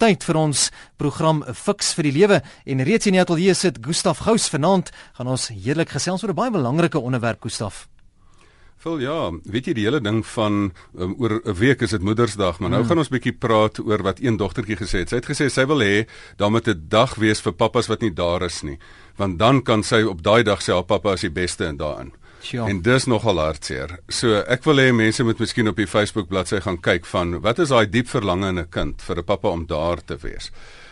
tyd vir ons program Fix vir die Lewe en reeds in die ateljee sit Gustaf Gous vanaand gaan ons heerlik gesels oor 'n baie belangrike onderwerp Gustaf. Vol ja, weet jy die hele ding van um, oor 'n week is dit Moedersdag, maar nou mm. gaan ons bietjie praat oor wat een dogtertjie gesê het. Sy het gesê sy wil hê daar moet 'n dag wees vir pappas wat nie daar is nie, want dan kan sy op daai dag sê haar pappa is die beste in daarin. Sure. En dis nogal hartseer. So ek wil hê mense moet miskien op die Facebook bladsy gaan kyk van wat is daai diep verlange in 'n kind vir 'n pappa om daar te wees.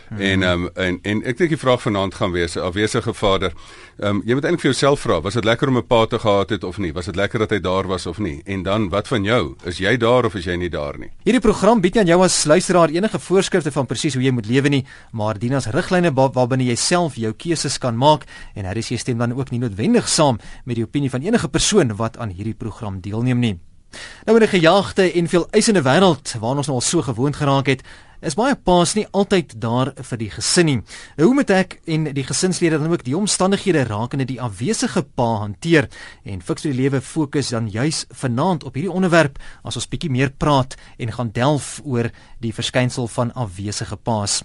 Hmm. En ehm um, en en ek dink die vraag vanaand gaan wees afwesige vader. Ehm um, jy moet eintlik vir jouself vra, was dit lekker om 'n pa te gehad het of nie? Was dit lekker dat hy daar was of nie? En dan wat van jou? Is jy daar of is jy nie daar nie? Hierdie program bied aan jou as luisteraar enige voorskrifte van presies hoe jy moet lewe nie, maar dien as riglyne waarbinne jy self jou keuses kan maak en hy stem dan ook nie noodwendig saam met die opinie van enige persoon wat aan hierdie program deelneem nie. Nou in 'n gejaagde en veel eisende wêreld waarna ons nou al so gewoond geraak het, is baie paas nie altyd daar vir die gesin nie. Nou hoe moet ek en die gesinslede dan ook die omstandighede rakende die afwesige pa hanteer? En fiks vir die lewe fokus dan juis vanaand op hierdie onderwerp as ons bietjie meer praat en gaan delf oor die verskynsel van afwesige paas.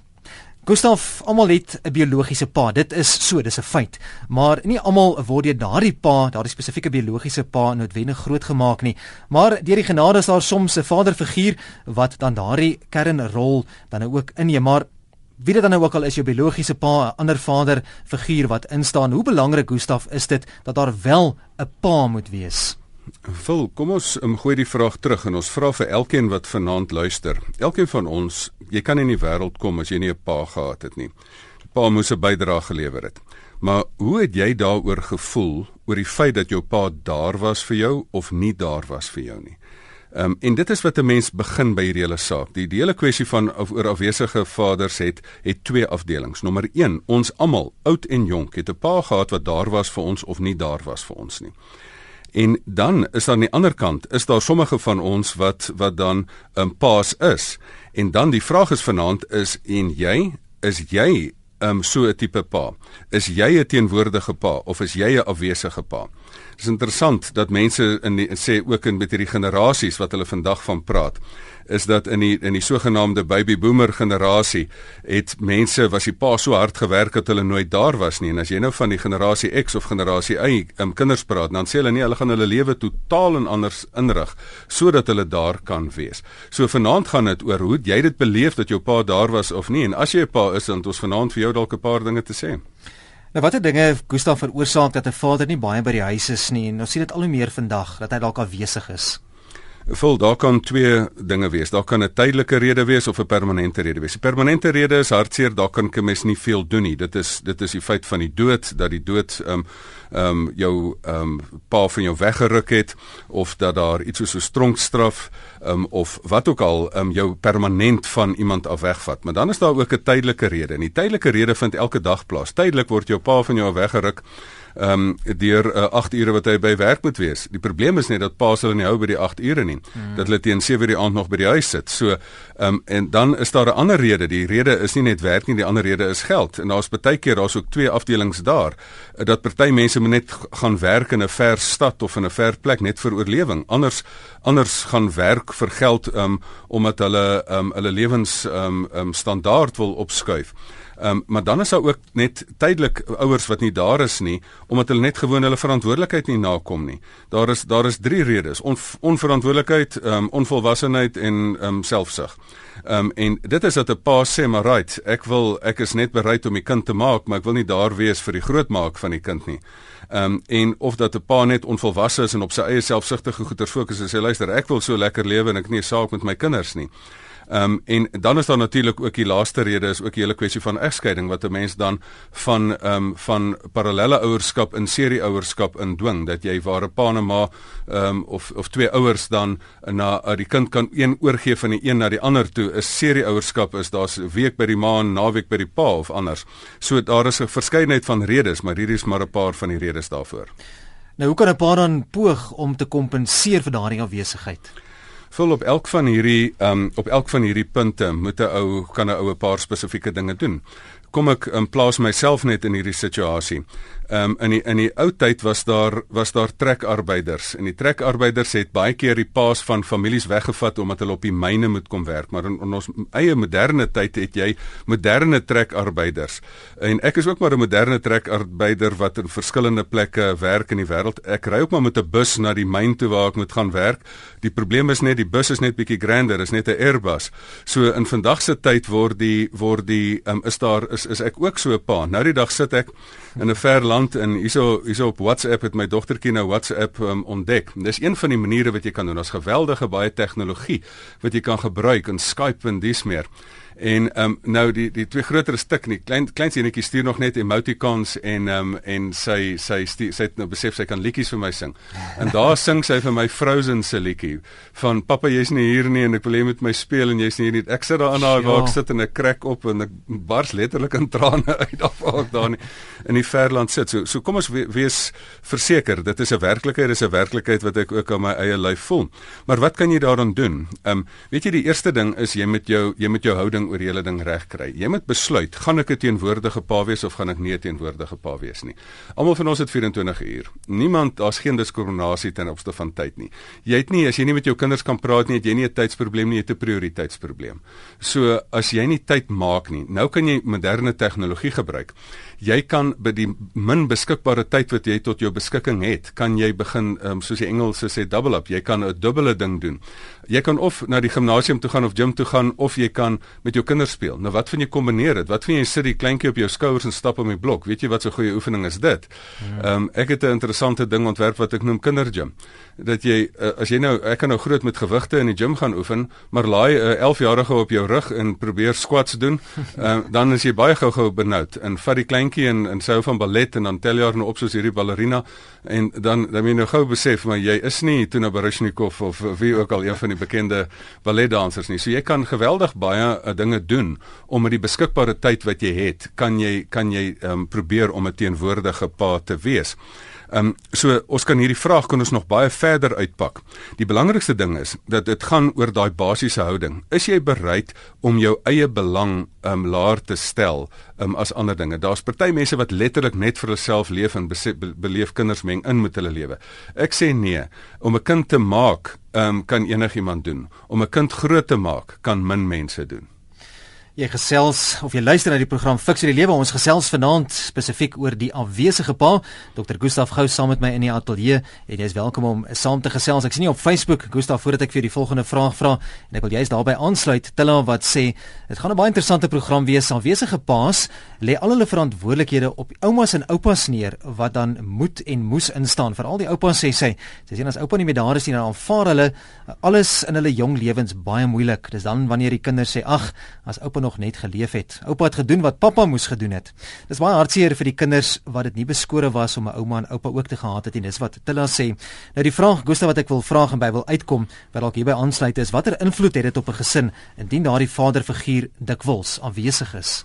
Gustaf, almal het 'n biologiese pa. Dit is so, dis 'n feit. Maar nie almal word deur daardie pa, daardie spesifieke biologiese pa noodwendig grootgemaak nie. Maar deur die genade is daar soms 'n vaderfiguur wat dan daardie kernrol dan nou ook inneem. Maar wie dit dan nou ook al is jou biologiese pa, 'n ander vaderfiguur wat instaan. Hoe belangrik, Gustaf, is dit dat daar wel 'n pa moet wees? Vol, kom ons um, gooi die vraag terug en ons vra vir elkeen wat vanaand luister. Elkeen van ons, jy kan in die wêreld kom as jy nie 'n pa gehad het nie. Die pa moes 'n bydrae gelewer het. Maar hoe het jy daaroor gevoel oor die feit dat jou pa daar was vir jou of nie daar was vir jou nie? Ehm um, en dit is wat 'n mens begin by hierdie hele saak. Die, die hele kwessie van of oor afwesige vaders het het twee afdelings. Nommer 1, ons almal, oud en jonk, het 'n pa gehad wat daar was vir ons of nie daar was vir ons nie. En dan is daar aan die ander kant is daar sommige van ons wat wat dan 'n um, paas is. En dan die vraag is vanaand is en jy is jy um, so 'n tipe pa? Is jy 'n teenwoordige pa of is jy 'n afwesige pa? Dit is interessant dat mense in die, sê ook in met hierdie generasies wat hulle vandag van praat is dat in die in die sogenaamde baby boomer generasie het mense was die pa so hard gewerk dat hulle nooit daar was nie en as jy nou van die generasie X of generasie Y um, kinders praat dan sê hulle nie hulle gaan hulle lewe totaal en anders inrig sodat hulle daar kan wees. So vanaand gaan dit oor hoe jy dit beleef dat jou pa daar was of nie en as jy 'n pa is dan ons vanaand vir jou dalk 'n paar dinge te sê. Nou watter dinge Gustaf veroorsaak dat 'n vader nie baie by die huis is nie en ons sien dit al hoe meer vandag dat hy dalk afwesig is. Vol daar kan twee dinge wees. Daar kan 'n tydelike rede wees of 'n permanente rede wees. Die permanente rede is hartseer, daar kan 'n mens nie veel doen nie. Dit is dit is die feit van die dood dat die dood ehm um, ehm um, jou ehm um, pa van jou weggeruk het of dat daar iets soos 'n stronkstraf ehm um, of wat ook al ehm um, jou permanent van iemand af wegvat. Maar dan is daar ook 'n tydelike rede. En die tydelike rede vind elke dag plaas. Tydelik word jou pa van jou weggeruk ehm um, deur uh, eh, 8 ure wat hy by werk moet wees. Die probleem is net dat pa hulle nie hou by die 8 ure nie. Hmm. Dat hulle teen 7 die aand nog by die huis sit. So ehm um, en dan is daar 'n ander rede. Die rede is nie net werk nie, die ander rede is geld. En daar's baie keer daar's ook twee afdelings daar uh, dat party mense moet net gaan werk in 'n ver stad of in 'n ver plek net vir oorlewing. Anders anders gaan werk vir geld ehm um, omdat hulle ehm um, hulle lewens ehm um, um, standaard wil opskuif. Ehm um, maar dan is daar ook net tydelik ouers wat nie daar is nie omdat hulle net gewoon hulle verantwoordelikheid nie nakom nie. Daar is daar is drie redes: On, onverantwoordelikheid, ehm um, onvolwassenheid en ehm um, selfsug. Ehm um, en dit is dat 'n pa sê maar right, ek wil ek is net bereid om die kind te maak, maar ek wil nie daar wees vir die grootmaak van die kind nie. Ehm um, en of dat 'n pa net onvolwasse is en op sy eie selfsugtige goeie fokus en sê luister, ek wil so lekker lewe en ek nie 'n saak met my kinders nie. Ehm um, en dan is daar natuurlik ook die laaste rede is ook die hele kwessie van egskeiding wat 'n mens dan van ehm um, van parallelle ouerskap in serie ouerskap indwing dat jy waar 'n pa en ma ehm um, of of twee ouers dan na uh, die kind kan een oorgee van die een na die ander toe is serie ouerskap is daar's week by die ma en naweek by die pa of anders. So daar is 'n verskeidenheid van redes, maar hierdie is maar 'n paar van die redes daarvoor. Nou hoe kan 'n pa dan poog om te kompenseer vir daardie afwesigheid? Vul op elk van hierdie um op elk van hierdie punte moet 'n ou kan 'n ou 'n paar spesifieke dinge doen. Kom ek in plaas myself net in hierdie situasie. Ehm um, in die in die ou tyd was daar was daar trekarbeiders. En die trekarbeiders het baie keer die paas van families weggevat omdat hulle op die myne moet kom werk. Maar in, in ons eie moderne tyd het jy moderne trekarbeiders. En ek is ook maar 'n moderne trekarbeider wat in verskillende plekke werk in die wêreld. Ek ry ook maar met 'n bus na die myn toe waar ek moet gaan werk. Die probleem is net die bus is net bietjie grander is net 'n Airbus. So in vandag se tyd word die word die um, is daar is is ek ook so 'n pa nou die dag sit ek in 'n ver land en hierso hierso op WhatsApp het my dogtertjie nou WhatsApp um, ontdek. Dis een van die maniere wat jy kan doen. Daar's geweldige baie tegnologie wat jy kan gebruik in Skype en dis meer. En ehm um, nou die die twee groter stuk nie. Klein klein seentjie stuur nog net emoticons en ehm um, en sy sy stuur, sy het nou besef sy kan liedjies vir my sing. En daar sing sy vir my Frozen se liedjie van pappa jy's nie hier nie en ek wil hê met my speel en jy's nie hier nie. Ek sit daar in haar ja. waar ek sit en ek krek op en ek bars letterlik in trane uit af waar ek daar nie in die verland sit. So so kom ons we, wees verseker dit is 'n werklikheid, dis 'n werklikheid wat ek ook aan my eie lyf voel. Maar wat kan jy daaraan doen? Ehm um, weet jy die eerste ding is jy met jou jy met jou houding ding oor hele ding reg kry. Jy moet besluit, gaan ek 'n teenwoordige pa wees of gaan ek nie 'n teenwoordige pa wees nie. Almal van ons het 24 uur. Niemand, daar's geen diskriminasie ten opsigte van tyd nie. Jy het nie as jy nie met jou kinders kan praat nie, het jy nie 'n tydsprobleem nie, jy het 'n prioriteitsprobleem. So as jy nie tyd maak nie, nou kan jy moderne tegnologie gebruik jy kan by die min beskikbare tyd wat jy tot jou beskikking het, kan jy begin um, soos die Engelse sê double up. Jy kan 'n dubbele ding doen. Jy kan of na die gimnasium toe gaan of gym toe gaan of jy kan met jou kinders speel. Nou wat van jy kombineer dit? Wat van jy sit die kleintjie op jou skouers en stap om die blok? Weet jy wat so 'n goeie oefening is dit? Ja. Ehm um, ek het 'n interessante ding ontwerp wat ek noem kindergym. Dat jy uh, as jy nou ek kan nou groot met gewigte in die gym gaan oefen, maar laai 'n uh, 11-jarige op jou rug en probeer squats doen, uh, dan is jy baie gou-gou benoud en vat die kleintjie kleintjie en en sy hou van ballet en dan tel jy haar nou op soos hierdie ballerina en dan dan moet jy nou gou besef maar jy is nie Tuna Barishnikov of wie ook al een van die bekende balletdansers nie. So jy kan geweldig baie uh, dinge doen om met die beskikbare tyd wat jy het, kan jy kan jy um, probeer om 'n teenwoordige pa te wees. Ehm um, so ons kan hierdie vraag kan ons nog baie verder uitpak. Die belangrikste ding is dat dit gaan oor daai basiese houding. Is jy bereid om jou eie belang ehm um, laer te stel ehm um, as ander dinge? Daar's party mense wat letterlik net vir hulself leef en be beleef kinders meng in met hulle lewe. Ek sê nee, om 'n kind te maak ehm um, kan enigiemand doen. Om 'n kind groot te maak kan min mense doen. Jy gesels of jy luister na die program Fix vir die Lewe. Ons gesels vanaand spesifiek oor die afwesige pa. Dr. Gustaf Gou saam met my in die ateljee en jy is welkom om saam te gesels. Ek sien nie op Facebook Gustaf voordat ek vir die volgende vraag vra en ek wil juist daarbey aansluit. Tilla wat sê dit gaan 'n baie interessante program wees. Afwesige paas lê al hulle verantwoordelikhede op oumas en oupas neer wat dan moet en moes instaan. Veral die oupas sê sy, sy sê as oupa nie meer daar is nie dan aanvaar hulle alles in hulle jong lewens baie moeilik. Dis dan wanneer die kinders sê ag, as oupa nog net geleef het. Oupa het gedoen wat pappa moes gedoen het. Dis baie hartseer vir die kinders wat dit nie beskore was om 'n ouma en oupa ook te gehad het en dis wat Tilla sê. Nou die vraag Gustav wat ek wil vra en by wil uitkom wat dalk hierby aansluit is watter invloed het dit op 'n gesin indien daardie vaderfiguur dikwels afwesig is?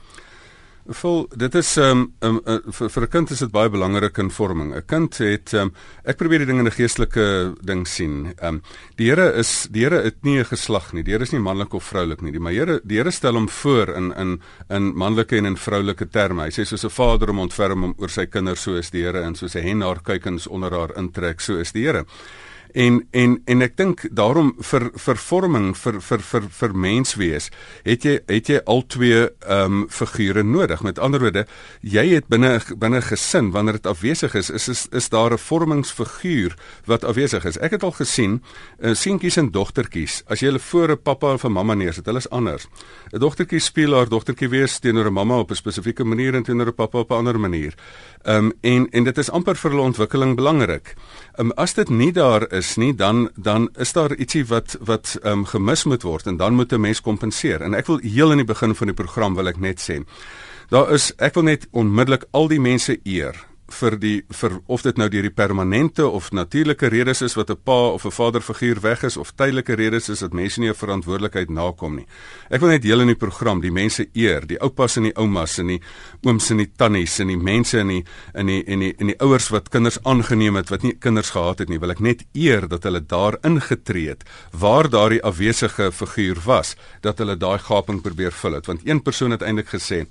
Vol dit is um, um, uh, vir, vir 'n kind is dit baie belangrik in vorming. 'n Kind het um, ek probeer die ding in 'n geestelike ding sien. Um, die Here is die Here het nie 'n geslag nie. Die Here is nie manlik of vroulik nie. Die maar Here die Here stel hom voor in in in manlike en in vroulike terme. Hy sê soos 'n vader om ontferm om oor sy kinders so is die Here en soos 'n hen haar kuikens onder haar intrek so is die Here. En en en ek dink daarom vir vir vorming vir vir vir vir menswees het jy het jy al twee ehm um, figure nodig. Met ander woorde, jy het binne binne gesin wanneer dit afwesig is, is is is daar 'n vormingsfiguur wat afwesig is. Ek het al gesien uh, seentjies en dogtertjies. As jy hulle voor 'n pappa of 'n mamma neersit, hulle is anders. 'n Dogtertjie speel haar dogtertjie wees teenoor 'n mamma op 'n spesifieke manier en teenoor 'n pappa op 'n ander manier. Ehm um, en en dit is amper vir hulle ontwikkeling belangrik. Ehm um, as dit nie daar is nie, dan dan is daar ietsie wat wat ehm um, gemis moet word en dan moet 'n mens kompenseer. En ek wil heel in die begin van die program wil ek net sê, daar is ek wil net onmiddellik al die mense eer vir die vir of dit nou deur die permanente of natuurlike redes is wat 'n pa of 'n vaderfiguur weg is of tydelike redes is dat mense nie 'n verantwoordelikheid nakom nie. Ek wil net deel in die program die mense eer, die oupas en die oumas en die ooms en die tannies en die mense in die in die en die en die ouers wat kinders aangeneem het wat nie kinders gehad het nie. Wil ek net eer dat hulle daar ingetree het waar daardie afwesige figuur was, dat hulle daai gaping probeer vul het want een persoon het eintlik gesê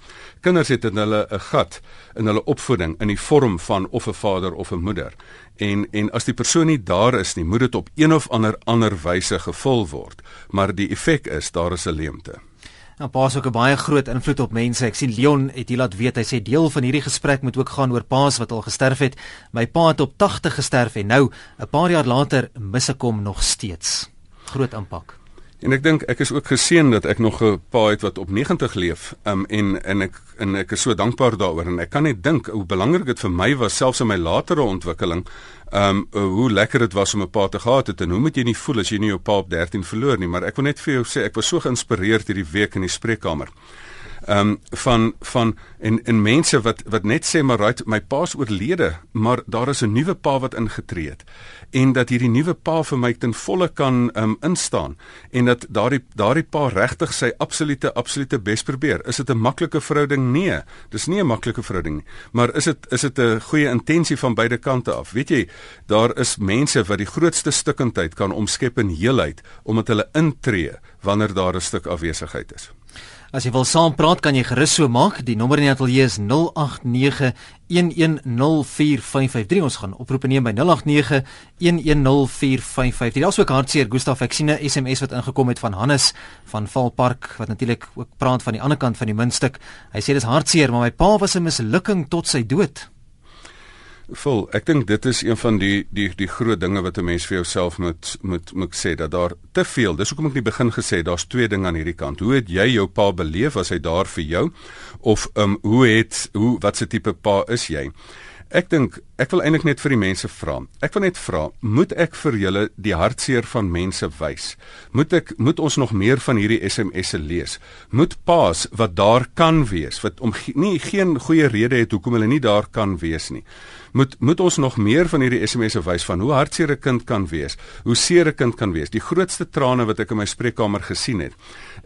kinders het in hulle 'n gat in hulle opvoeding in die vorm van of 'n vader of 'n moeder. En en as die persoon nie daar is nie, moet dit op een of ander ander wyse gevul word, maar die effek is daar is 'n leemte. Nou paas ook 'n baie groot invloed op mense. Ek sien Leon het hier laat weet hy sê deel van hierdie gesprek moet ook gaan oor paas wat al gesterf het. My pa het op 80 gesterf en nou 'n paar jaar later mis ek hom nog steeds. Groot impak. En ek dink ek is ook geseën dat ek nog 'n pa het wat op 90 leef. Um en en ek en ek is so dankbaar daaroor en ek kan net dink hoe belangrik dit vir my was selfs in my latere ontwikkeling. Um hoe lekker dit was om 'n pa te gehad het en hoe moet jy nie voel as jy nie jou pa op 13 verloor nie, maar ek wil net vir jou sê ek was so geïnspireerd hierdie week in die spreekkamer ehm um, van van en en mense wat wat net sê maar right my pa's oorlede maar daar is 'n nuwe pa wat ingetree het. En dat hierdie nuwe pa vir my ten volle kan ehm um, instaan en dat daardie daardie pa regtig sy absolute absolute bes probeer. Is dit 'n maklike verhouding? Nee dis nie 'n maklike verhouding nie. Maar is dit is dit 'n goeie intensie van beide kante af? Weet jy daar is mense wat die grootste stukkendheid kan omskep in heelheid omdat hulle intree wanneer daar 'n stuk afwesigheid is As jy wil saampraat, kan jy gerus so maak. Die nommer in die ateljee is 089 1104553. Ons gaan oproepe neem by 089 1104553. Daar's ook hartseer Gustaf ek sien 'n SMS wat ingekom het van Hannes van Valpark wat natuurlik ook praat van die ander kant van die muntstuk. Hy sê dis hartseer, maar my pa was 'n mislukking tot sy dood. Vol, ek dink dit is een van die die die groot dinge wat 'n mens vir jouself moet moet moet sê dat daar te veel. Dis hoekom ek in die begin gesê daar's twee dinge aan hierdie kant. Hoe het jy jou pa beleef as hy daar vir jou of ehm um, hoe het hoe wat se tipe pa is jy? Ek dink ek wil eintlik net vir die mense vra. Ek wil net vra, moet ek vir julle die hartseer van mense wys? Moet ek moet ons nog meer van hierdie SMS'e lees? Moet paas wat daar kan wees, wat om nie geen goeie rede het hoekom hulle nie daar kan wees nie. Moet moet ons nog meer van hierdie SMS'e wys van hoe hartseer 'n kind kan wees, hoe seer 'n kind kan wees. Die grootste trane wat ek in my spreekkamer gesien het,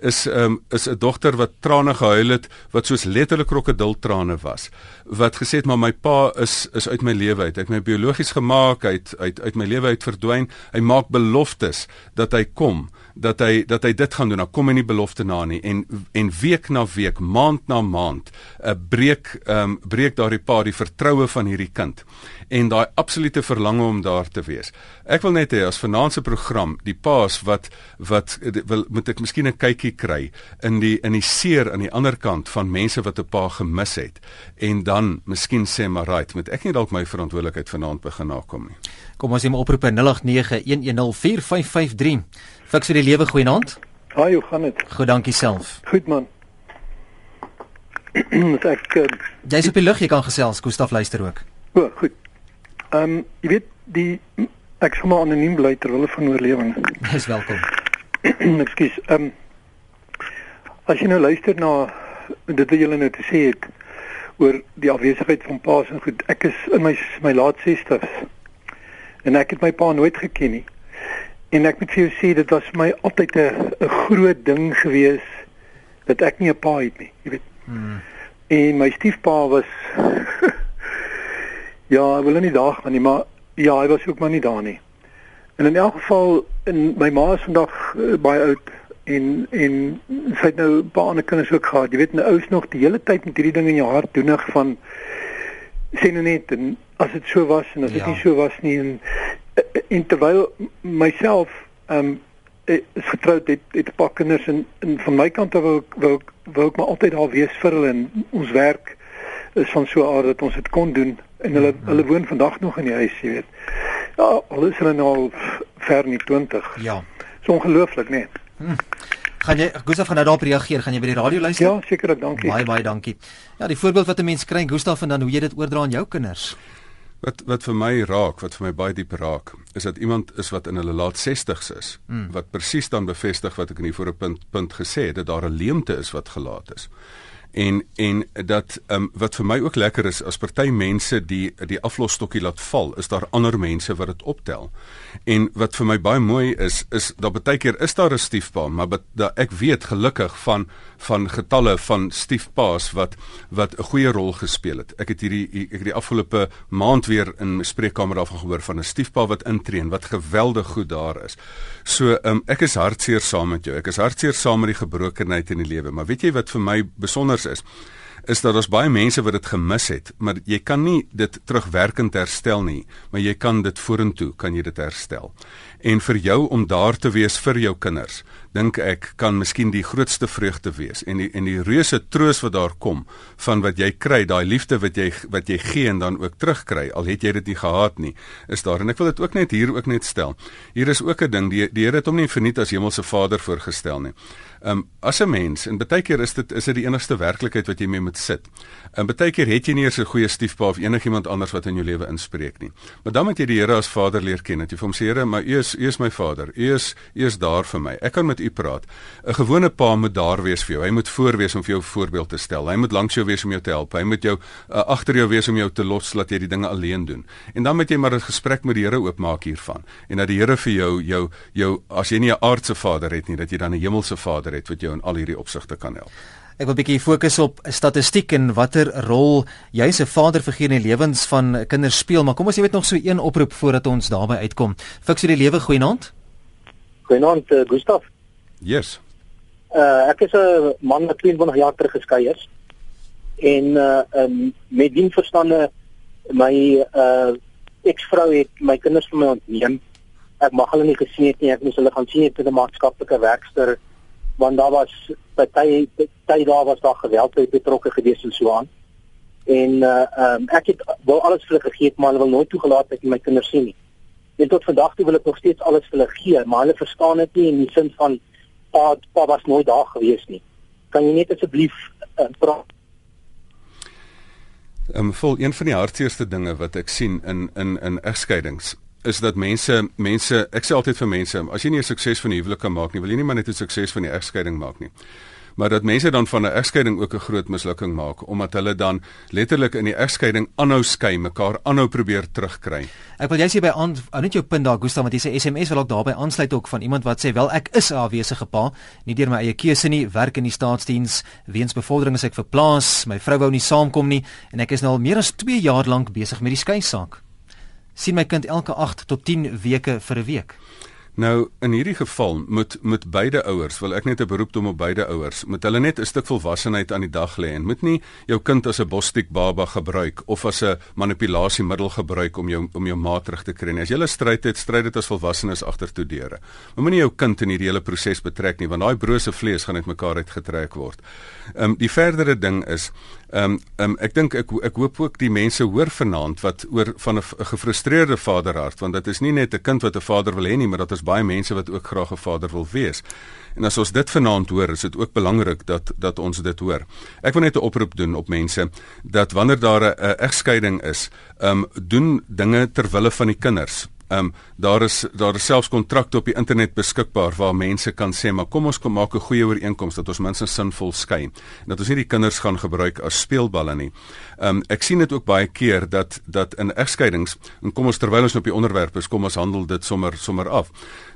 is um, is 'n dogter wat trane gehuil het wat soos letterlik krokodiltrane was wat gesê het maar my pa is is uit my lewe uit. Hy het my biologies gemaak hy het uit uit my lewe uit verdwyn. Hy maak beloftes dat hy kom dat hy dat hy dit gaan doen dan kom hy nie belofte na nie en en week na week maand na maand 'n uh, breek um, breek daardie pa die vertroue van hierdie kind en daai absolute verlange om daar te wees. Ek wil net hê as finansiële program die paas wat wat wil moet ek miskien 'n kykie kry in die in die seer aan die ander kant van mense wat 'n pa gemis het en dan miskien sê maar right, moet ek nie dalk my verantwoordelikheid vanaand begin nakom nie. Kom ons neem oproep 0891104553. Fiks vir die lewe goeienaand. Haai, hoe gaan dit? Goed, dankie self. Goed man. ek uh, Jy's op die lug, jy kan gesels. Gustaf luister ook. O, goed. Ehm um, jy weet die ek sou maar anoniem bly terwyl van oorlewing. Dis welkom. Ekskuus. Ehm um, as jy nou luister na dit wat julle nou te sê het oor die afwesigheid van pa se goed. Ek is in my my laat 60s. En ek het my pa nooit geken nie. En ek moet vir jou sê dit was vir my altyd 'n 'n groot ding gewees dat ek nie 'n pa het nie, jy weet. Hmm. En my stiefpa was Ja, hy wil nie daar gaan nie, maar ja, hy was ook maar nie daar nie. En in elk geval in my ma is vandag uh, baie oud en en sy het nou 'n paar ander kinders ook gehad. Jy weet, nou ouers nog die hele tyd met hierdie ding in jou hart doenig van sien nou net en as dit so was en as dit ja. nie so was nie en eh, en terwyl myself ehm um, is getroud het het 'n paar kinders en, en van my kant af wou ek wou ek wou ek maar altyd daar wees vir hulle en ons werk is van so 'n aard dat ons dit kon doen en hulle -hmm. hulle woon vandag nog in die huis, jy weet. Ja, al is hulle nou al ver in die 20. Ja. So ongelooflik, nee. Hm. Gaan jy Gustaf gaan nou daarop reageer? Gaan jy by die radio luister? Ja, seker, dankie. Baie baie dankie. Ja, die voorbeeld wat 'n mens kry, Gustaf, en dan hoe jy dit oordra aan jou kinders. Wat wat vir my raak, wat vir my baie diep raak, is dat iemand is wat in hulle laat 60's is, mm. wat presies dan bevestig wat ek in die vorige punt punt gesê het, dat daar 'n leemte is wat gelaat is en en dat um, wat vir my ook lekker is as party mense die die aflosstokkie laat val is daar ander mense wat dit optel en wat vir my baie mooi is is dat baie keer is daar 'n stiefpa maar dat ek weet gelukkig van van getalle van stiefpaas wat wat 'n goeie rol gespeel het. Ek het hierdie ek het die afgelope maand weer in my spreekkamer af gehoor van 'n stiefpa wat intree en wat geweldig goed daar is. So um, ek is hartseer saam met jou. Ek is hartseer saam met die gebrokenheid in die lewe. Maar weet jy wat vir my besonder is? Is dat daar baie mense wat dit gemis het, maar jy kan nie dit terugwerkend herstel nie, maar jy kan dit vorentoe kan jy dit herstel. En vir jou om daar te wees vir jou kinders, dink ek kan miskien die grootste vreugde wees en die en die reuse troos wat daar kom van wat jy kry, daai liefde wat jy wat jy gee en dan ook terugkry, al het jy dit nie gehad nie, is daar en ek wil dit ook net hier ook net stel. Hier is ook 'n ding, die die Here het hom nie verniet as hemelse Vader voorgestel nie. Ehm um, as 'n mens en baie keer is dit is dit die enigste werklikheid wat jy mee moet sit. En baie keer het jy nie eers 'n goeie stiefpa of enigiemand anders wat in jou lewe inspreek nie. Maar dan moet jy die Here as Vader leer ken. Dat jy vir hom sê Here, maar U is U is my Vader. U is U is daar vir my. Ek kan met U praat. 'n Gewone pa moet daar wees vir jou. Hy moet voor wees om vir jou voorbeeld te stel. Hy moet langs jou wees om jou te help. Hy moet jou uh, agter jou wees om jou te los laat jy die dinge alleen doen. En dan moet jy maar 'n gesprek met die Here oopmaak hiervan. En dat die Here vir jou jou jou as jy nie 'n aardse Vader het nie, dat jy dan 'n hemelse Vader het wat jou in al hierdie opsigte kan help. Ek wil 'n bietjie fokus op statistiek en watter rol jy as 'n vaderfiguur in die lewens van kinders speel, maar kom ons weet nog so een oproep voordat ons daarby uitkom. Fiksie die lewe goeienaand. Goeienaand uh, Gustaf. Yes. Uh ek is 'n man wat 22 jaar terug geskei is. En uh um, met dien verstande my uh eksvrou het my kinders van my ontneem. Ek mag hulle nie gesien het nie. Ek moes hulle gaan sien het by 'n maatskaplike werkster want daar was party party daar was daar geweld betrokke gewees en so aan. En uh um, ek het wou alles vir hulle gegee, maar hulle wil nooit toegelaat dat ek my kinders sien nie. En tot vandag toe wil ek nog steeds alles vir hulle gee, maar hulle verstaan dit nie in die sin van pa pa was nooit daar gewees nie. Kan jy net asseblief uh, praat? Ehm um, vol een van die hartseerste dinge wat ek sien in in in egskeidings is dat mense mense ek sê altyd vir mense as jy nie 'n sukses van die huwelik kan maak nie, wil jy nie maar net 'n sukses van die egskeiding maak nie. Maar dat mense dan van 'n egskeiding ook 'n groot mislukking maak omdat hulle dan letterlik in die egskeiding aanhou skei, mekaar aanhou probeer terugkry. Ek wil jy sê by aan net jou punt daar Gustav want jy sê SMS wil ook daarbey aansluit ook van iemand wat sê wel ek is 'n afwesige pa, nie deur my eie keuse nie, werk in die staatsdiens, weens bevordering is ek verplaas, my vrou wou nie saamkom nie en ek is nou al meer as 2 jaar lank besig met die skei saak sien my kind elke 8 tot 10 weke vir 'n week. Nou in hierdie geval moet moet beide ouers, wil ek net 'n beroep doen op beide ouers, moet hulle net 'n stuk volwassenheid aan die dag lê en moet nie jou kind as 'n bostiek baba gebruik of as 'n manipulasiemiddel gebruik om jou om jou maat terug te kry nie. As jy 'n stryd het, stryd dit as volwassenes agtertoe deure. Moenie jou kind in hierdie hele proses betrek nie, want daai brose vlees gaan uitmekaar uitgetrek word. Um, die verdere ding is Ehm um, um, ek dink ek ek hoop ook die mense hoor vanaand wat oor van 'n gefrustreerde vaderhart want dit is nie net 'n kind wat 'n vader wil hê nie, maar dat is baie mense wat ook graag 'n vader wil wees. En as ons dit vanaand hoor, is dit ook belangrik dat dat ons dit hoor. Ek wil net 'n oproep doen op mense dat wanneer daar 'n egskeiding is, ehm um, doen dinge ter wille van die kinders. Ehm um, daar is daar is selfs kontrakte op die internet beskikbaar waar mense kan sê maar kom ons kom maak 'n goeie ooreenkoms dat ons minstens sinvol skei en dat ons nie die kinders gaan gebruik as speelballe nie. Ehm um, ek sien dit ook baie keer dat dat in egskeidings en kom ons terwyl ons op die onderwerp is kom ons handel dit sommer sommer af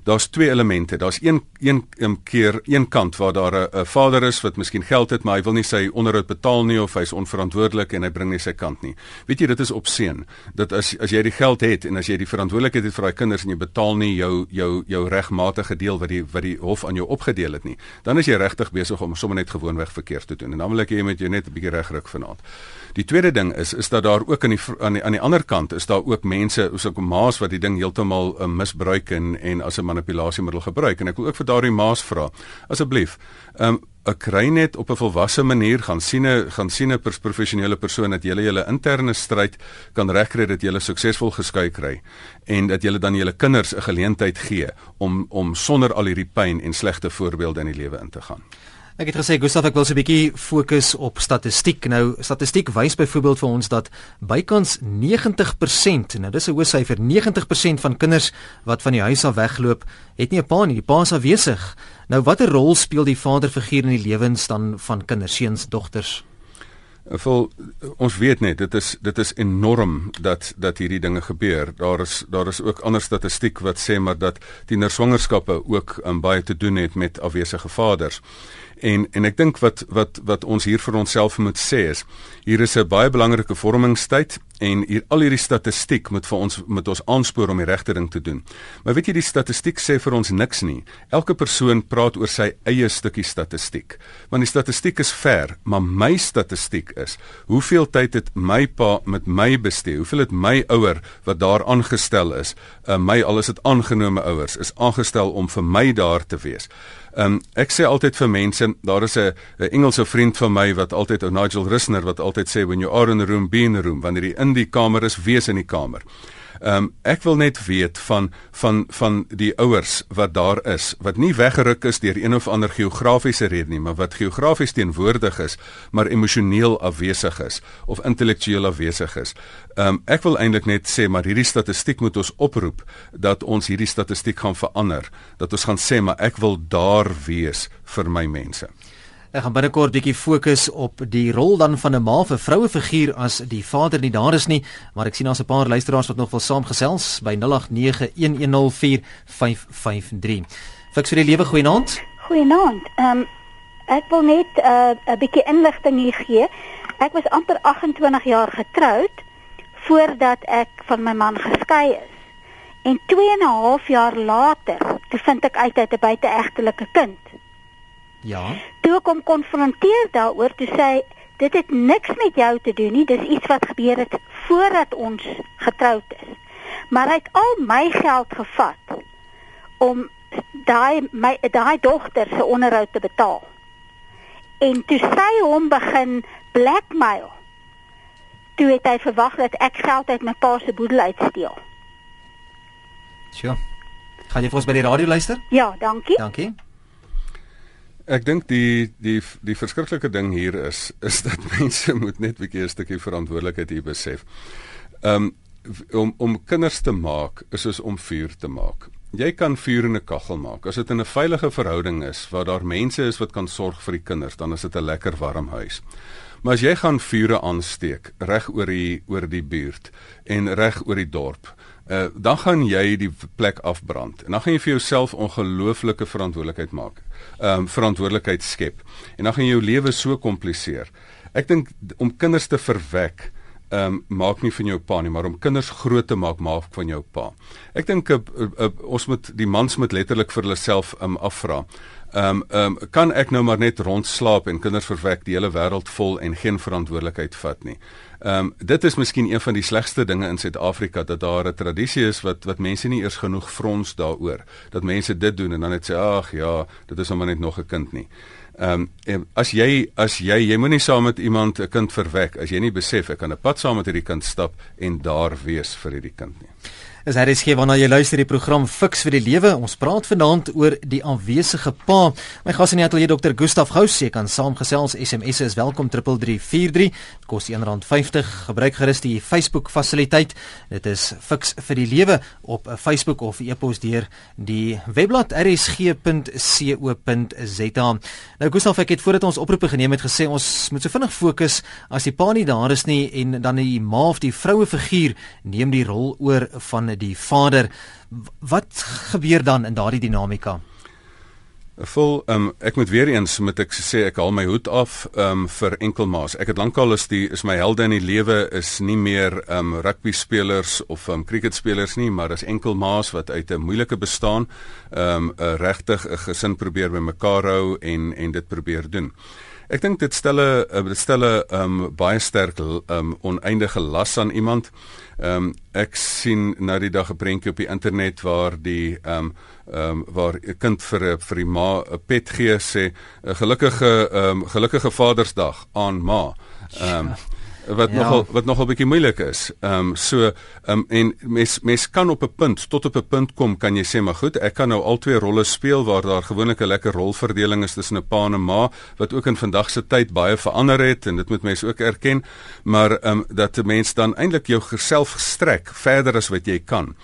daar's twee elemente. Daar's een een een keer een kant waar daar 'n vader is wat miskien geld het, maar hy wil nie sy onderhoud betaal nie of hy's onverantwoordelik en hy bring nie sy kant nie. Weet jy, dit is opseën. Dat as as jy die geld het en as jy die verantwoordelikheid het vir daai kinders en jy betaal nie jou jou jou regmatige deel wat die wat die hof aan jou opgedeel het nie, dan is jy regtig besig om sommer net gewoonweg verkeerd te doen. En dan wil ek hê jy moet jou net 'n bietjie regryk vanaand. Die tweede ding is is dat daar ook aan die aan die, aan die ander kant is daar ook mense, soos ook maas wat die ding heeltemal uh, misbruik en en as 'n manipulasiemiddel gebruik. En ek wil ook vir daardie maas vra asseblief um, ek kry net op 'n volwasse manier gaan sien 'n gaan sien 'n professionele persoon dat julle julle interne stryd kan regkry dat julle suksesvol geskei kry en dat julle dan julle kinders 'n geleentheid gee om om sonder al hierdie pyn en slegte voorbeelde in die lewe in te gaan Ek het gesê Gustaf ek wil so 'n bietjie fokus op statistiek. Nou statistiek wys byvoorbeeld vir ons dat bykans 90%, nou dis 'n hoë syfer, 90% van kinders wat van die huis af wegloop, het nie 'n pa nie. Die pa is afwesig. Nou watter rol speel die vaderfiguur in die lewens dan van kinders, seuns, dogters? Vol ons weet net dit is dit is enorm dat dat hierdie dinge gebeur. Daar is daar is ook ander statistiek wat sê maar dat tienerswangerskappe ook um, baie te doen het met afwesige vaders. En en ek dink wat wat wat ons hier vir onsself moet sê is hier is 'n baie belangrike vormingstyd en hier al hierdie statistiek moet vir ons met ons aanspoor om die regte ding te doen. Maar weet jy die statistiek sê vir ons niks nie. Elke persoon praat oor sy eie stukkie statistiek. Want die statistiek is ver, maar my statistiek is hoeveel tyd het my pa met my bestee? Hoeveel het my ouer wat daar aangestel is, uh, my al is dit aangenome ouers, is aangestel om vir my daar te wees. Um, ek sê altyd vir mense, daar is 'n Engelse vriend van my wat altyd Nigel Rissner wat altyd sê when you are in the room be in the room wanneer jy in die kamer is, wees in die kamer. Ehm um, ek wil net weet van van van die ouers wat daar is wat nie weggeruk is deur een of ander geografiese rede nie, maar wat geografies teenwoordig is, maar emosioneel afwesig is of intellektueel afwesig is. Ehm um, ek wil eintlik net sê maar hierdie statistiek moet ons oproep dat ons hierdie statistiek gaan verander, dat ons gaan sê maar ek wil daar wees vir my mense. Ek gaan binnekort bietjie fokus op die rol dan van 'n ma vir vroue figuur as die vader nie daar is nie, maar ek sien daar's 'n paar luisteraars wat nog wil saamgesels by 0891104553. Fiks vir die lewe goeienaand. Goeienaand. Ehm um, ek wil net 'n uh, bietjie inligting hier gee. Ek was amper 28 jaar getroud voordat ek van my man geskei is. En 2 en 'n half jaar later, toe vind ek uit hy het 'n buiteegtelike kind. Ja. Toe kom konfronteer daaroor toe sê dit het niks met jou te doen nie, dis iets wat gebeur het voordat ons getroud is. Maar hy het al my geld gevat om daai my daai dogter se onderhoud te betaal. En toe sy hom begin blackmail. Toe het hy verwag dat ek geld uit my pa se boedel uitsteel. Sjoe. Gaan jy vir ons by die radio luister? Ja, dankie. Dankie. Ek dink die die die verskriklike ding hier is is dat mense moet net 'n bietjie 'n stukkie verantwoordelikheid hier besef. Um om om kinders te maak is soos om vuur te maak. Jy kan vuur in 'n kaggel maak. As dit in 'n veilige verhouding is waar daar mense is wat kan sorg vir die kinders, dan is dit 'n lekker warm huis. Maar as jy gaan vure aansteek reg oor die oor die buurt en reg oor die dorp, uh, dan gaan jy die plek afbrand en dan gaan jy vir jouself ongelooflike verantwoordelikheid maak. Ehm um, verantwoordelikheid skep. En dan gaan jy jou lewe so kompliseer. Ek dink om kinders te verwek ehm um, maak nie van jou pa nie, maar om kinders groot te maak maak van jou pa. Ek dink uh, uh, ons moet die mans moet letterlik vir hulle self um, afvra. Ehm um, ehm um, kan ek nou maar net rondslaap en kinders verwek die hele wêreld vol en geen verantwoordelikheid vat nie. Ehm um, dit is miskien een van die slegste dinge in Suid-Afrika dat daar 'n tradisie is wat wat mense nie eers genoeg frons daaroor dat mense dit doen en dan net sê ag ja, dit is sommer net nog 'n kind nie. Ehm um, as jy as jy jy moenie saam met iemand 'n kind verwek as jy nie besef ek kan 'n pad saam met hierdie kind stap en daar wees vir hierdie kind nie. Is hier is gee wanneer jy luister die program Fix vir die Lewe. Ons praat vanaand oor die aanwesige pa. My gas in die ateljee Dr. Gustaf Gous, jy kan saamgesels. SMS is welkom 3343. Kos R1.50. Gebruik gerus die Facebook fasiliteit. Dit is Fix vir die Lewe op Facebook of e-pos deur die webblad rsg.co.za. Nou Gustaf, ek het voordat ons oproepe geneem het gesê ons moet so vinnig fokus as die pa nie daar is nie en dan die ma of die vroue figuur neem die rol oor van die vader. Wat gebeur dan in daardie dinamika? Vol um, ek moet weer eens moet ek sê ek haal my hoed af um, vir enkelmaas. Ek het lankal is die is my helde in die lewe is nie meer um, rugby spelers of um, cricket spelers nie, maar is enkelmaas wat uit 'n moeilike bestaan um, regtig 'n gesin probeer bymekaar hou en en dit probeer doen. Ek dink dit stel 'n dit stel 'n um, baie sterk um, oneindige las aan iemand. Ehm um, ek sien nou die dag 'n prentjie op die internet waar die ehm um, ehm um, waar 'n kind vir vir die ma 'n pet gee sê 'n gelukkige ehm um, gelukkige Vadersdag aan ma. Ehm um, wat ja. nogal wat nogal bietjie moeilik is. Ehm um, so ehm um, en mens mens kan op 'n punt tot op 'n punt kom kan jy sê maar goed, ek kan nou al twee rolle speel waar daar gewoonlik 'n lekker rolverdeling is tussen 'n pa en 'n ma wat ook in vandag se tyd baie verander het en dit moet mense ook erken, maar ehm um, dat 'n mens dan eintlik jou self gestrek verder as wat jy kan.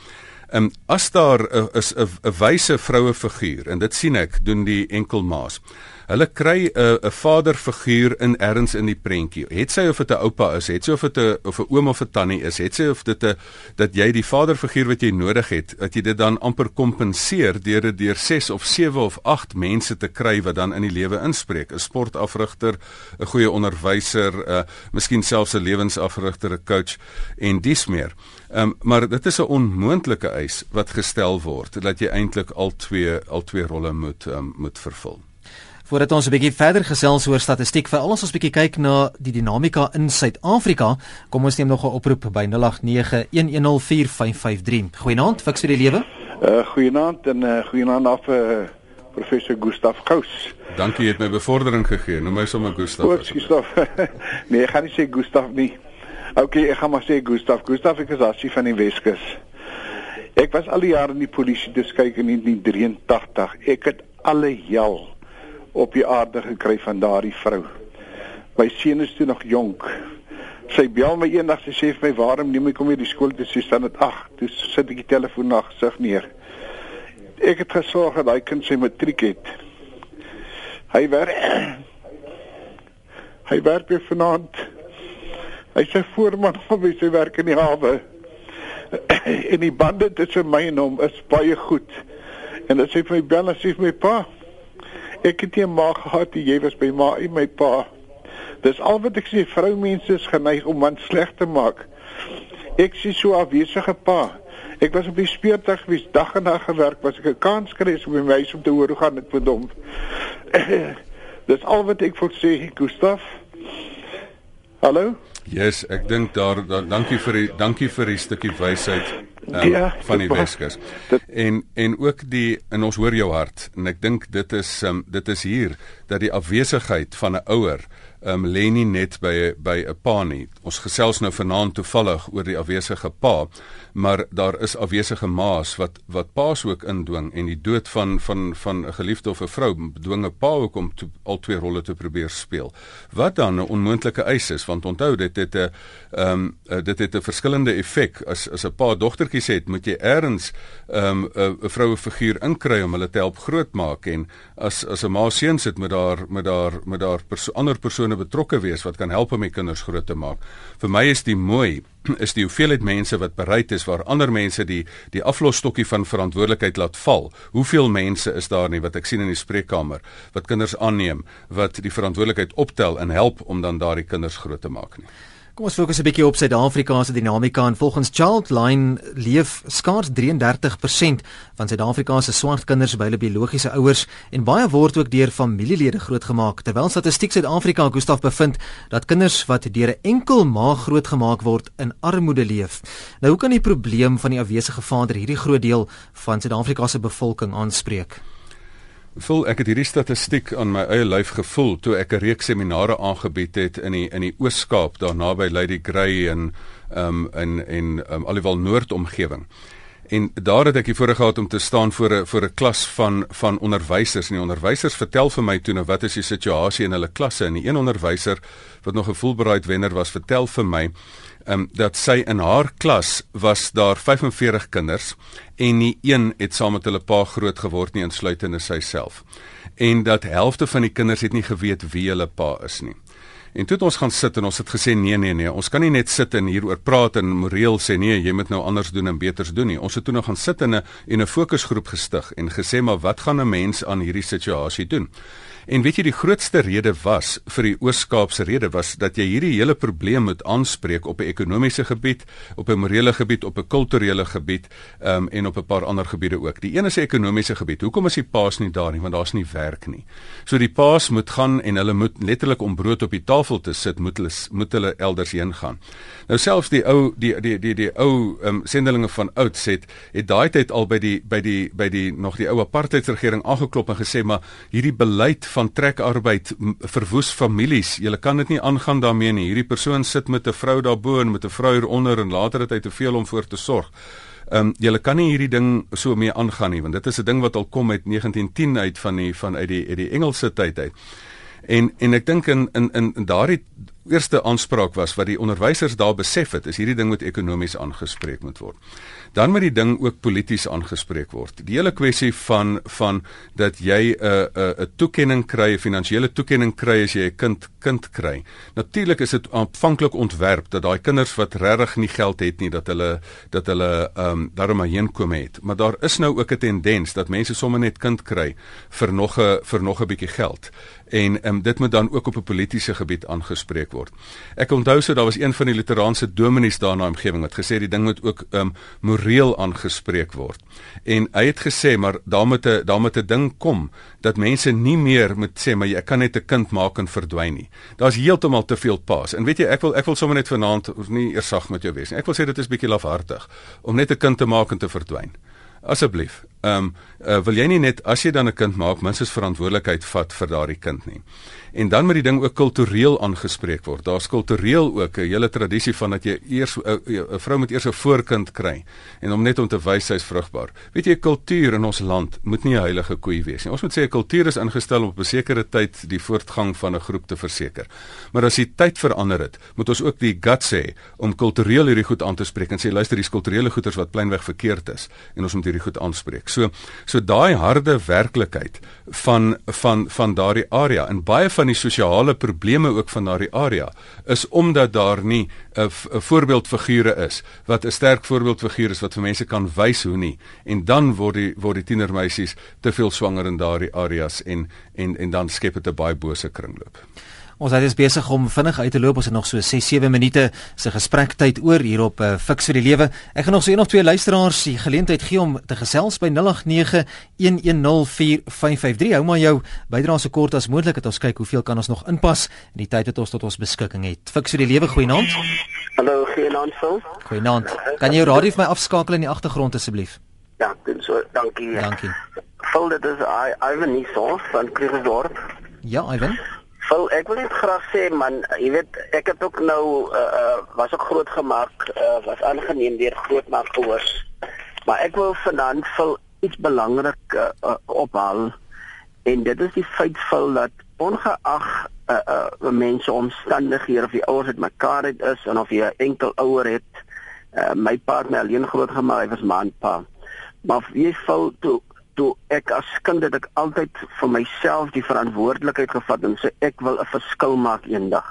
Ehm um, as daar 'n is 'n wyse vroue figuur en dit sien ek doen die enkelmaas. Hulle kry 'n 'n vaderfiguur in erns in die prentjie. Het sy of dit 'n oupa is, het sy of dit 'n of 'n oom of 'n tannie is, het sy of dit 'n dat jy die vaderfiguur wat jy nodig het, dat jy dit dan amper kompenseer deur dit deur 6 of 7 of 8 mense te kry wat dan in die lewe inspreek. 'n Sportafrigter, 'n goeie onderwyser, 'n uh, miskien selfs 'n lewensafrigter, 'n coach en dis meer. Ehm um, maar dit is 'n onmoontlike eis wat gestel word dat jy eintlik al twee al twee rolle moet um, moet vervul. Voordat ons 'n bietjie verder gesels oor statistiek, vir al ons ons bietjie kyk na die dinamika in Suid-Afrika, kom ons neem nog 'n oproep by 0891104553. Goeienaand, fiks vir die lewe. Uh goeienaand en uh goeienaand af uh, professor Gustaf Gous. Dankie, jy het my bevordering gegee. Noem my sommer Gustaf. Goed, Gustaf. nee, ek gaan nie sê Gustaf nie. Okay, ek gaan maar sê Gustaf. Gustaf ek is asie van die Weskus. Ek was al die jare in die polisie dis kyk in 1983. Ek het alle hel op die aarde gekry van daardie vrou. My seun is toe nog jonk. Sy bel my eendag sy sê vir my waarom neem ek hom hier die skool toe sy staan dit ag, toe sit ek die telefoon na gesig neer. Ek het gesorg dat hy kind sy matriek het. Hy werk Hy werk by vanaand. Hy sê voorman op sy werk in die hawe. En die bande tussen my en hom is baie goed. En dit sê vir my bel en sê vir my pa, Ek het nie maar gehad jy was by ma en my pa. Dis al wat ek sê vroumense is geneig om man sleg te maak. Ek sien so afwesige pa. Ek was op die speurtog gewees dag en nag gewerk, was ek 'n kans kry om my meisie om te hoor hoe gaan dit hom. Dis al wat ek wil sê, Gustaf. Hallo? Yes, ek dink daar, daar dankie vir die dankie vir die stukkie wysheid um, ja, van die Weskus. En en ook die in ons hoor jou hart en ek dink dit is um, dit is hier dat die afwesigheid van 'n ouer um, lê nie net by by 'n pa nie. Ons gesels nou vanaand toevallig oor die afwesige pa, maar daar is afwesige ma's wat wat pa's ook indwing en die dood van van van 'n geliefde of 'n vrou dwing 'n pa ook om to, al twee rolle te probeer speel. Wat dan 'n onmoontlike eis is, want onthou dit het 'n ehm um, dit het 'n verskillende effek as as 'n pa dogtertjies het, moet jy eers ehm um, 'n vroue figuur inkry om hulle te help grootmaak en as as 'n ma seuns het met haar met haar met haar perso ander persone betrokke wees wat kan help om die kinders groot te maak. Vir my is die mooi is die hoeveelheid mense wat bereid is waar ander mense die die aflosstokkie van verantwoordelikheid laat val. Hoeveel mense is daar nie wat ek sien in die spreekkamer wat kinders aanneem wat die verantwoordelikheid optel en help om dan daardie kinders groot te maak nie. Kom ons fokus 'n bietjie op Suid-Afrika se dinamika en volgens Childline leef skaars 33% van Suid-Afrikaanse swart kinders by hulle biologiese ouers en baie word ook deur familielede grootgemaak terwyl Statistiek Suid-Afrika Gustaf bevind dat kinders wat deur 'n enkel ma grootgemaak word in armoede leef. Nou hoe kan die probleem van die afwesige vader hierdie groot deel van Suid-Afrika se bevolking aanspreek? Voel ek het hierdie statistiek aan my eie lyf gevoel toe ek 'n reeks seminare aangebied het in die in die Oos-Kaap daar naby Lady Grey en um in en um alhoewel Noord omgewing. En daar het ek die voorreg gehad om te staan voor 'n voor 'n klas van van onderwysers en die onderwysers vertel vir my toe nou wat is die situasie in hulle klasse en die een onderwyser wat nog 'n Fulbright wenner was vertel vir my um, dat sy in haar klas was daar 45 kinders en nie een het saam met hulle pa groot geword nie insluitende sy self. En dat helfte van die kinders het nie geweet wie hulle pa is nie. En toe het ons gaan sit en ons het gesê nee nee nee, ons kan nie net sit en hieroor praat en moreel sê nee, jy moet nou anders doen en beters doen nie. Ons het toe nog gaan sit in 'n en 'n fokusgroep gestig en gesê maar wat gaan 'n mens aan hierdie situasie doen? En weet jy die grootste rede was vir die Oos-Kaapse rede was dat jy hierdie hele probleem moet aanspreek op 'n ekonomiese gebied, op 'n morele gebied, op 'n kulturele gebied um, en op 'n paar ander gebiede ook. Die een is 'n ekonomiese gebied. Hoekom is die paas nie daar nie? Want daar's nie werk nie. So die paas moet gaan en hulle moet letterlik om brood op die tafel te sit, moet hulle moet hulle elders heen gaan. Nou selfs die ou die die die die ou um, sendelinge van ouds het het daai tyd al by die by die by die nog die ou apartheidsregering aangeklop en gesê maar hierdie beleid van trekarbeid verwoes families. Jy kan dit nie aangaan daarmee nie. Hierdie persoon sit met 'n vrou daarbo en met 'n vrou hieronder en later het hy te veel om voor te sorg. Ehm um, jy kan nie hierdie ding so mee aangaan nie want dit is 'n ding wat al kom uit 1910 uit van die van uit die uit die Engelse tyd uit. En en ek dink in in in daardie eerste aanspraak was wat die onderwysers daar besef het, is hierdie ding moet ekonomies aangespreek moet word dan moet die ding ook polities aangespreek word. Die hele kwessie van van dat jy 'n uh, 'n uh, 'n toekenning kry, 'n finansiële toekenning kry as jy 'n kind kind kry. Natuurlik is dit aanvanklik ontwerp dat daai kinders wat regtig nie geld het nie dat hulle dat hulle ehm um, daarmee heen kom het. Maar daar is nou ook 'n tendens dat mense sommer net kind kry vir nog 'n vir nog 'n bietjie geld en um, dit moet dan ook op 'n politieke gebied aangespreek word. Ek onthou so daar was een van die literaanse dominees daar in daai omgewing wat gesê die ding moet ook um, moreel aangespreek word. En hy het gesê maar daar moet 'n daar moet 'n ding kom dat mense nie meer moet sê maar jy kan net 'n kind maak en verdwyn nie. Daar's heeltemal te veel paas. En weet jy ek wil ek wil sommer net vanaand nie eers sag met jou wees nie. Ek wil sê dit is bietjie lafhartig om net 'n kind te maak en te verdwyn. Asseblief. Ehm um, uh, wil jy nie net as jy dan 'n kind maak, minstens verantwoordelikheid vat vir daardie kind nie. En dan moet die ding ook kultureel aangespreek word. Daar's kultureel ook 'n hele tradisie van dat jy eers 'n vrou moet eers 'n voorkind kry en om net om te wys sy's vrugbaar. Weet jy, kultuur in ons land moet nie 'n heilige koei wees nie. Ons moet sê 'n kultuur is ingestel om op 'n sekere tyd die voortgang van 'n groep te verseker. Maar as die tyd verander het, moet ons ook die guts hê om kultureel hierdie goed aan te spreek en sê luister, dis kulturele goeters wat pleinweg verkeerd is en ons moet hierdie goed aanspreek. So so daai harde werklikheid van van van daardie area en baie van die sosiale probleme ook van daardie area is omdat daar nie 'n voorbeeldfigure is wat 'n sterk voorbeeldfiguur is wat vir mense kan wys hoe nie en dan word die word die tienermeisies te veel swanger in daardie areas en en en dan skep dit 'n baie bose kringloop. Ons is besig om vinnig uit te loop. Ons het nog so 6-7 minute se gesprektyd oor hier op uh, Fix vir die Lewe. Ek gaan nog so een of twee luisteraars die geleentheid gee om te gesels by 0891104553. Hou maar jou bydrae so kort as moontlik dat ons kyk hoeveel kan ons nog inpas in die tyd wat ons tot ons beskikking het. Fix vir die Lewe, goeienaand. Hallo, goeienaand Phil. Goeienaand. Kan jy jou radio vir my afskakel in die agtergrond asseblief? Ja, dit so, dankie. Dankie. Phil, dit is Ivan Nissan van Krugersdorp. Ja, Ivan. Wel, ek wil net graag sê man, jy weet, ek het ook nou uh, uh was ook groot gemaak, uh, was aangeneem deur grootmaak gehoors. Maar ek wil vanaand vir iets belangrik uh, uh, ophaal en dit is die feit vol dat ongeag uh uh mense omstandighede of die ouers het mekaar het is en of jy 'n enkel ouer het, uh, my pa het my alleen groot gemaak, hy was maandpa. Maar jy val toe toe ek as kind het ek altyd vir myself die verantwoordelikheid gevat en sê ek wil 'n verskil maak eendag.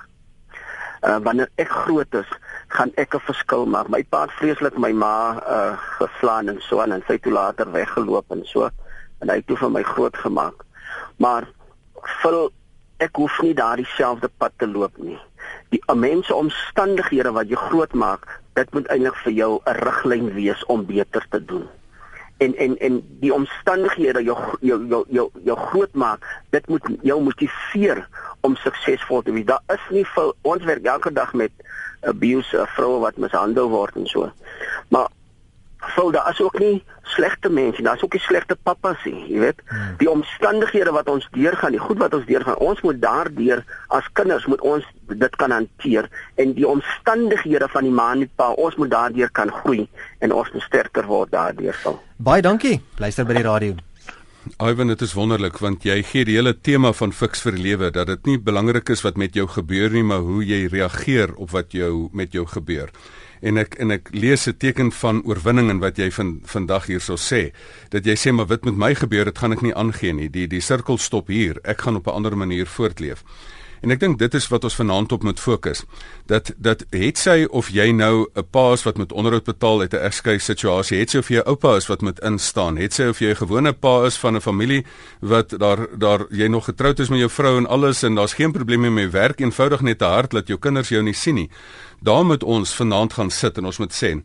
Uh wanneer ek groot is, gaan ek 'n verskil maak. My pa het vreeslik my ma uh geslaan en so aan en sy toe later weggeloop en so en hy het toe vir my groot gemaak. Maar vir ek hoef nie daardie selfde pad te loop nie. Die mense omstandighede wat jy groot maak, dit moet eintlik vir jou 'n riglyn wees om beter te doen en en en die omstandighede jou jou jou jou, jou groot maak dit moet jou motiveer om suksesvol te wees. Daar is nie vir ons werk elke dag met abuse vroue wat mishandel word en so. Maar sou daar is ook nie slegte mense, daar's ook nie slegte pappas nie, jy weet. Hmm. Die omstandighede wat ons deurgaan, die goed wat ons deurgaan, ons moet daardeur as kinders moet ons dit kan hanteer en die omstandighede van die ma en die pa, ons moet daardeur kan groei en ons moet sterker word daardeur sal. Baie dankie. Luister by die radio. Ivan, dit is wonderlik want jy gee die hele tema van fiks vir lewe dat dit nie belangrik is wat met jou gebeur nie, maar hoe jy reageer op wat jou met jou gebeur en ek en ek lees 'n teken van oorwinning in wat jy van vandag hierso sê dat jy sê maar wat met my gebeur dit gaan ek nie aangee nie. Die die sirkel stop hier. Ek gaan op 'n ander manier voortleef. En ek dink dit is wat ons vanaand op moet fokus. Dat dat het sy of jy nou 'n pa is wat met onderhoud betaal uit 'n egskei situasie, het sy of jy 'n oupa is wat moet instaan, het sy of jy 'n gewone pa is van 'n familie wat daar daar jy nog getroud is met jou vrou en alles en daar's geen probleme met werk, eenvoudig net te hard dat jou kinders jou nie sien nie Daar moet ons vanaand gaan sit en ons moet sê 'n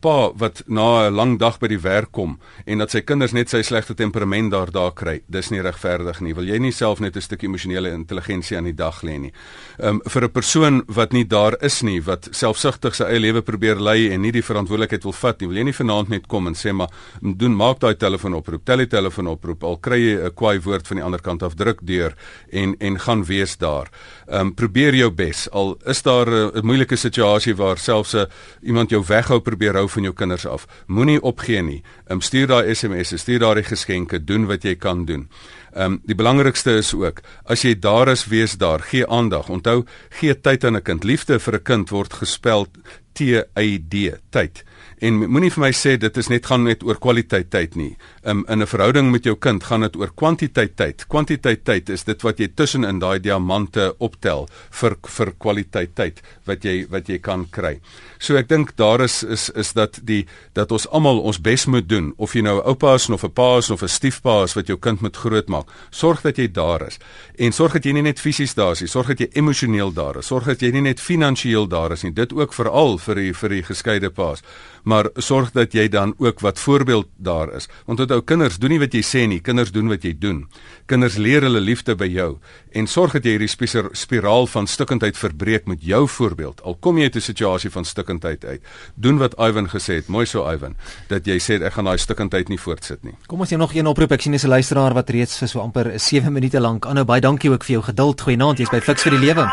pa wat na 'n lang dag by die werk kom en dat sy kinders net sy slegte temperament daar daar kry, dis nie regverdig nie. Wil jy nie self net 'n stukkie emosionele intelligensie aan die dag lê nie? Um vir 'n persoon wat nie daar is nie, wat selfsugtig sy eie lewe probeer lei en nie die verantwoordelikheid wil vat nie, wil jy nie vanaand net kom en sê maar doen maak daai telefoon oproep, tel die telefoon oproep, al kry jy 'n kwaai woord van die ander kant af, druk deur en en gaan wees daar. Um probeer jou bes. Al is daar 'n moeilike situasie waar selfs 'n iemand jou weghou probeer hou van jou kinders af. Moenie opgee nie. Um stuur daai SMS'e, stuur daai geskenke, doen wat jy kan doen. Um, die belangrikste is ook as jy daar is, wees daar, gee aandag. Onthou, gee tyd aan 'n kind. Liefde vir 'n kind word gespel T Y D, tyd. En moenie vir my sê dit is net gaan net oor kwaliteit tyd nie. Um, in 'n verhouding met jou kind gaan dit oor kwantiteit tyd. Kwantiteit tyd is dit wat jy tussenin daai diamante optel vir vir kwaliteit tyd wat jy wat jy kan kry. So ek dink daar is is is dat die dat ons almal ons bes moet doen of jy nou 'n oupa is of 'n pa is of 'n stiefpa is wat jou kind moet grootmaak. Sorg dat jy daar is. En sorg dat jy nie net fisies daar is nie, sorg dat jy emosioneel daar is. Sorg dat jy nie net finansiëel daar is nie. Dit ook veral vir die vir die geskeide paas maar sorg dat jy dan ook wat voorbeeld daar is. Want onthou kinders doen nie wat jy sê nie, kinders doen wat jy doen. Kinders leer hulle liefde by jou en sorg dat jy hierdie spiraal van stikkindheid verbreek met jou voorbeeld. Al kom jy uit 'n situasie van stikkindheid uit, doen wat Ivan gesê het, mooi so Ivan, dat jy sê ek gaan daai stikkindheid nie voortsit nie. Kom ons sien nog een oproep. Ek sien dis 'n luisteraar wat reeds vir so amper 7 minute lank aanhou. Baie dankie ook vir jou geduld. Goeienaand, jy's by Fix vir die lewe.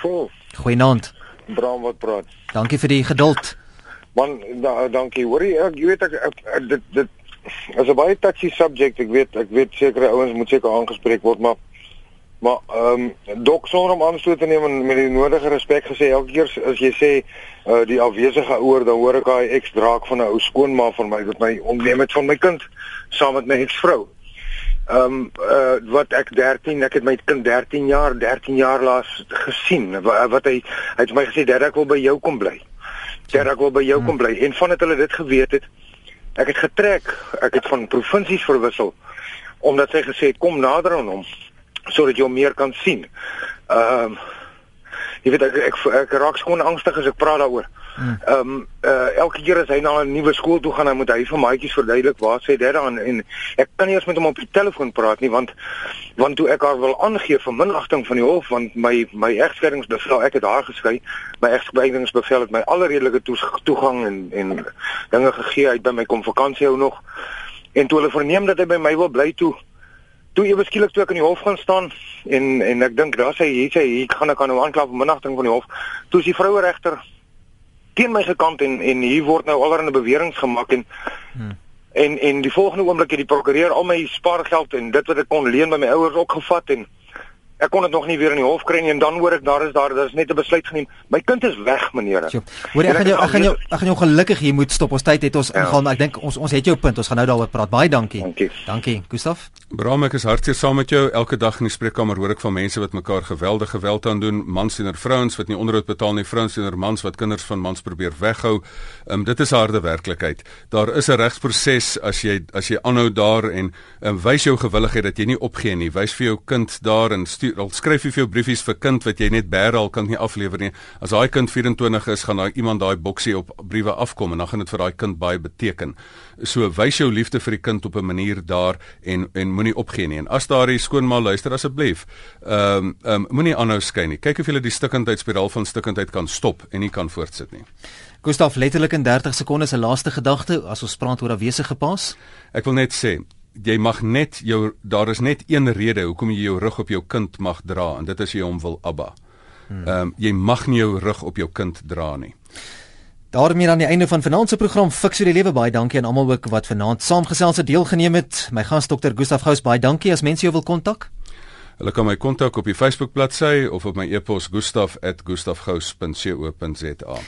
Vol. Goeienaand. Bram wat praat. Dankie vir die geduld. Man, da, dankie. Hoorie, ek jy weet ek, ek, ek dit dit is 'n baie touchy subject. Ek weet ek weet sekere ouens moet seker aangespreek word, maar maar ehm um, dok sonder om aanstoot te neem en met die nodige respek gesê elke keer as jy sê uh, die afwesige ouer dan hoor ek daai eks draak van 'n ou skoonma van my wat my onneem het van my kind saam met my eksvrou. Ehm um, uh, wat ek 13 ek het my kind 13 jaar 13 jaar laas gesien wat, wat hy hy het my gesê dat ek wil by jou kom bly. Ter ek wil by jou kom bly. En vandat hulle dit geweet het, ek het getrek, ek het van provinsies verwissel omdat sy gesê het kom nader aan hom sodat jy hom meer kan sien. Ehm uh, jy weet ek ek, ek, ek raak skoon angstig as ek praat daaroor. Hmm. Ehm um, uh, elke keer as hy na 'n nuwe skool toe gaan, hy moet hy vir maatjies verduidelik waar sê dit dan en ek kan nie eens met hom op die telefoon praat nie want want toe ek haar wil aangee vir minagting van die hof want my my egskeidingsbevel ek het haar geskei my egskeidingsbevel het my alle redelike toegang en en dinge gegee uit by my kom vakansie hou nog en toe hulle verneem dat hy by my wil bly toe toe ewe skielik toe ek in die hof gaan staan en en ek dink daar sê hier sê hier gaan ek aan hom aankla vir minagting van die hof toe is die vroue regter teen my gekant en en hier word nou allerlei beweringe gemaak en hmm. en en die volgende oomblik het die prokureur al my spaargeld en dit wat ek kon leen by my ouers ook gevat en Ek kon dit nog nie weer in die hof kry nie en dan hoor ek daar is daar daar's net 'n besluit geneem. My kind is weg, meneer. Hoor ek gaan jou ek gaan jou ek gaan jou gelukkig hier moet stop. Ons tyd het ons ja. ingaan, maar ek dink ons ons het jou punt. Ons gaan nou daaroor praat. Baie dankie. Dankie. Dankie, Gustaf. Bram, ek is hartseer saam met jou. Elke dag in die spreekkamer hoor ek van mense wat mekaar geweldige geweld aan doen, mans teenoor vrouens wat nie onderhoud betaal nie, vrouens teenoor mans wat kinders van mans probeer weghou. Um, dit is harde werklikheid. Daar is 'n regsproses as jy as jy aanhou daar en um, wys jou gewilligheid dat jy nie opgee nie. Wys vir jou kind daar en stuur al skryf jy vir jou briefies vir kind wat jy net bære al kan nie aflewer nie. As daai kind 24 is, gaan daai iemand daai boksie op briewe afkom en dan gaan dit vir daai kind baie beteken. So wys jou liefde vir die kind op 'n manier daar en en moenie opgee nie. En as daai skoonma luister asseblief, ehm um, ehm um, moenie aanhou skei nie. Kyk of jy die stikkindheidspiraal van stikkindheid kan stop en nie kan voortsit nie. Gustaf letterlik in 30 sekondes 'n laaste gedagte as ons praat oor afwesige paas. Ek wil net sê jy mag net jou daar is net een rede hoekom jy jou rug op jou kind mag dra en dit is jy hom wil abba. Hmm. Ehm um, jy mag nie jou rug op jou kind dra nie. daarmee aan die einde van vanaand se program Fix vir die lewe baie dankie aan almal ook wat vanaand saamgesels het deelgeneem het. My gas dokter Gustaf Gous baie dankie as mense jou wil kontak. Hulle kan my kontak op die Facebook bladsy of op my e-pos gustaf@gustafgous.co.za.